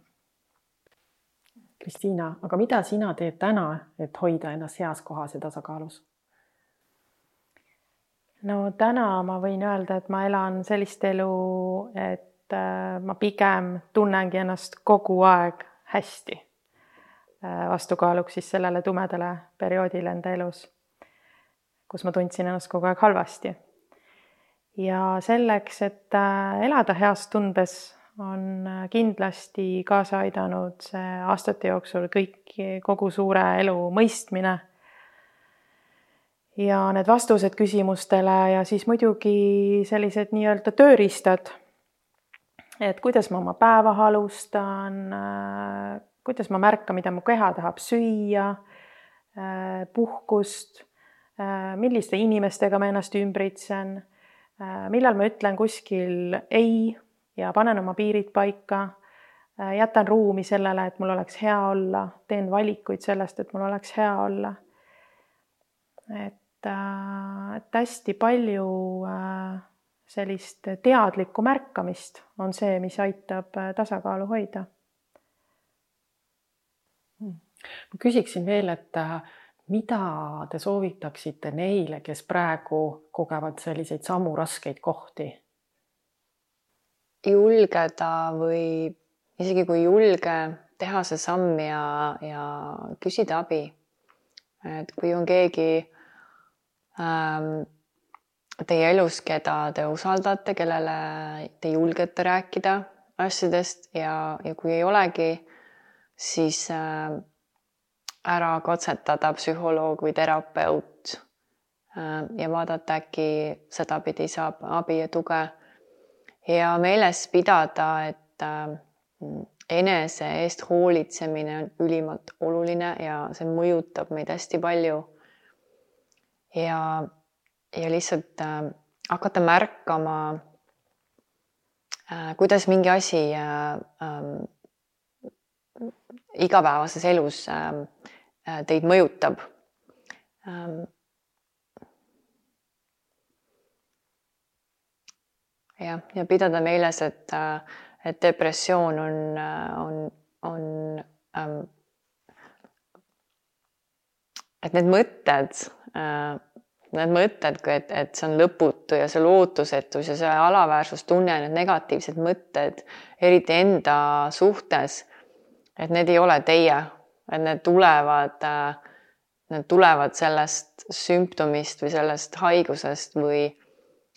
Kristiina, aga mida sina teed täna, et hoida ennast heas kohas ja tasakaalus? no täna ma võin öelda, et ma elan sellist elu, et äh, ma pigem tunnengi ennast kogu aeg hästi. Äh, vastukaaluks siis sellele tumedale perioodile enda elus, kus ma tundsin ennast kogu aeg halvasti. ja selleks, et äh, elada heas tundes, on kindlasti kaasa aidanud see aastate jooksul kõik, kogu suure elu mõistmine. ja need vastused küsimustele ja siis muidugi sellised nii-öelda tööriistad. et kuidas ma oma päeva alustan, kuidas ma märkan, mida mu keha tahab süüa, puhkust, milliste inimestega ma ennast ümbritsen, millal ma ütlen kuskil ei ja panen oma piirid paika, äh, jätan ruumi sellele, et mul oleks hea olla, teen valikuid sellest, et mul oleks hea olla. et, äh, et hästi palju äh, sellist teadlikku märkamist on see, mis aitab tasakaalu hoida. Hmm. ma küsiksin veel, et mida te soovitaksite neile, kes praegu kogevad selliseid samu raskeid kohti julgeda või isegi kui julge teha see samm ja, ja küsida abi. et kui on keegi ähm, teie elus, keda te usaldate, kellele te julgete rääkida asjadest ja, ja kui ei olegi, siis äh, ära katsetada psühholoog või terapeut äh, ja vaadata, äkki sedapidi saab abi ja tuge ja meeles pidada, et äh, enese eest hoolitsemine on ülimalt oluline ja see mõjutab meid hästi palju. ja, ja lihtsalt äh, hakata märkama äh,, kuidas mingi asi äh, äh, igapäevases elus teid mõjutab jah, ja pidada meeles, et, et depressioon on, on, on ähm,, et need mõtted äh,, need mõtted, et, et see on lõputu ja see lootusetus ja see alaväärsustunne, need negatiivsed mõtted, eriti enda suhtes, et need ei ole teie, et need tulevad äh,, need tulevad sellest sümptomist või sellest haigusest või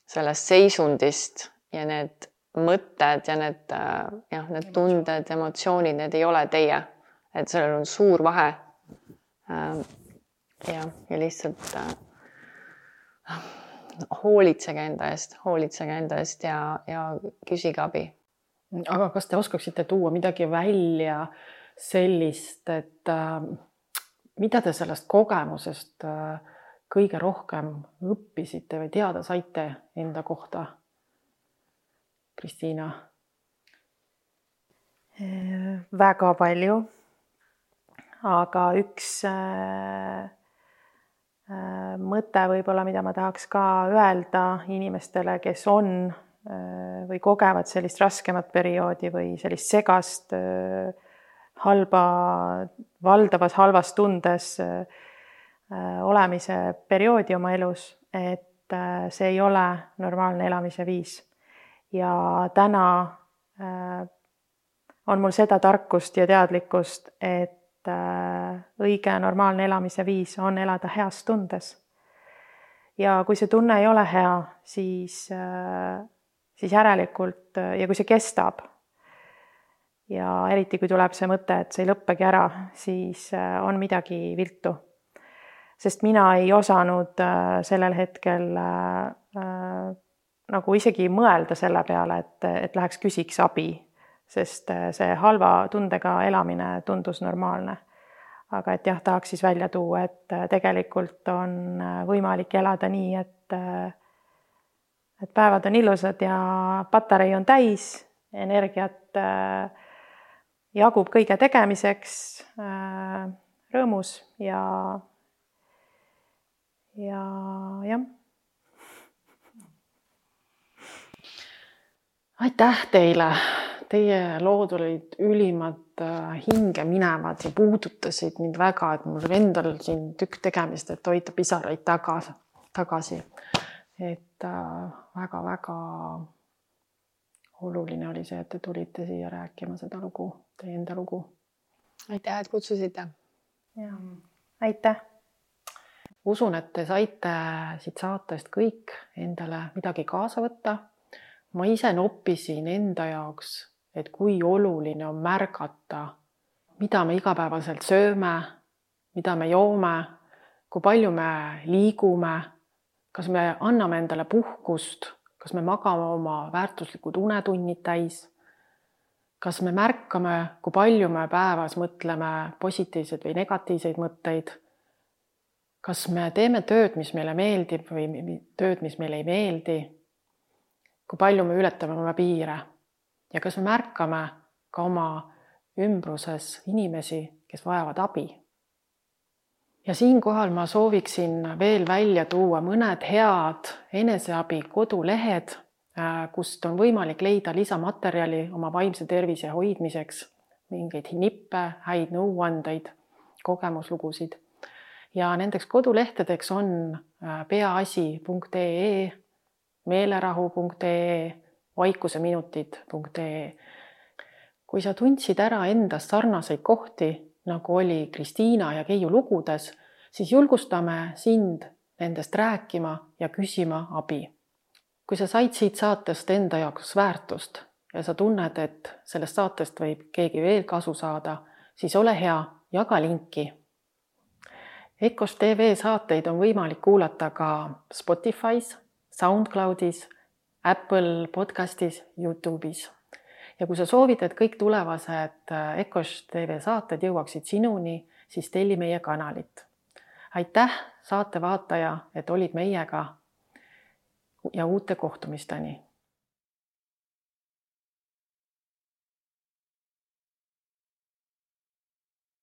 sellest seisundist ja need mõtted ja need äh, jah, need tunded, emotsioonid, need ei ole teie, et sellel on suur vahe. Ähm, ja, ja lihtsalt äh, hoolitsege enda eest, hoolitsege enda eest ja, ja küsige abi. aga kas te oskaksite tuua midagi välja sellist, et äh, mida te sellest kogemusest äh, kõige rohkem õppisite või teada saite enda kohta? Kristiina? väga palju. aga üks äh, äh, mõte võib-olla, mida ma tahaks ka öelda inimestele, kes on äh, või kogevad sellist raskemat perioodi või sellist segast halba, valdavas halvas tundes olemise perioodi oma elus, et äh, see ei ole normaalne elamise viis. ja täna äh, on mul seda tarkust ja teadlikkust, et õige normaalne elamise viis on elada heas tundes. ja kui see tunne ei ole hea, siis, siis järelikult ja kui see kestab ja eriti, kui tuleb see mõte, et see ei lõppegi ära, siis on midagi viltu sest mina ei osanud äh, sellel hetkel äh, äh, nagu isegi mõelda selle peale, et, et läheks küsiks abi, sest see halva tundega elamine tundus normaalne. aga et jah, tahaks siis välja tuua, et tegelikult on võimalik elada nii, et et päevad on ilusad ja patarei on täis, energiat jagub kõige tegemiseks, rõõmus ja ja jah. aitäh teile, teie lood olid ülimalt äh, hinge minevad ja puudutasid mind väga, et mul endal siin tükk tegemist, et hoida pisaraid tagasi, tagasi. et väga-väga äh, oluline oli see, et te tulite siia rääkima seda lugu, teie enda lugu. aitäh, et kutsusite. ja aitäh usun, et te saite siit saatest kõik endale midagi kaasa võtta. ma ise noppisin enda jaoks, et kui oluline on märgata, mida me igapäevaselt sööme, mida me joome, kui palju me liigume, kas me anname endale puhkust, kas me magame oma väärtuslikud unetunnid täis, kas me märkame, kui palju me päevas mõtleme positiivseid või negatiivseid mõtteid, kas me teeme tööd, mis meile meeldib või tööd, mis meile ei meeldi, kui palju me ületame oma piire ja kas me märkame ka oma ümbruses inimesi, kes vajavad abi. ja siinkohal ma sooviksin veel välja tuua mõned head eneseabi kodulehed, äh, kust on võimalik leida lisamaterjali oma vaimse tervise hoidmiseks, mingeid nippe, häid nõuandeid, kogemuslugusid. Ja nendeks kodulehtedeks on äh, peaasi.ee, meelerahu.ee, vaikuseminutid.ee kui sa tundsid ära endas sarnaseid kohti, nagu oli Kristiina ja Keiu lugudes, siis julgustame sind nendest rääkima ja küsima abi. kui sa said siit saatest enda jaoks väärtust ja sa tunned, et sellest saatest võib keegi veel kasu saada, siis ole hea, jaga linki. EKOS tv saateid on võimalik kuulata ka Spotify's, SoundCloudis, Apple podcastis, Youtube'is ja kui sa soovid, et kõik tulevased äh, Ecos tv saated jõuaksid sinuni, siis telli meie kanalit. aitäh, saate vaataja, et olid meiega ja uute kohtumisteni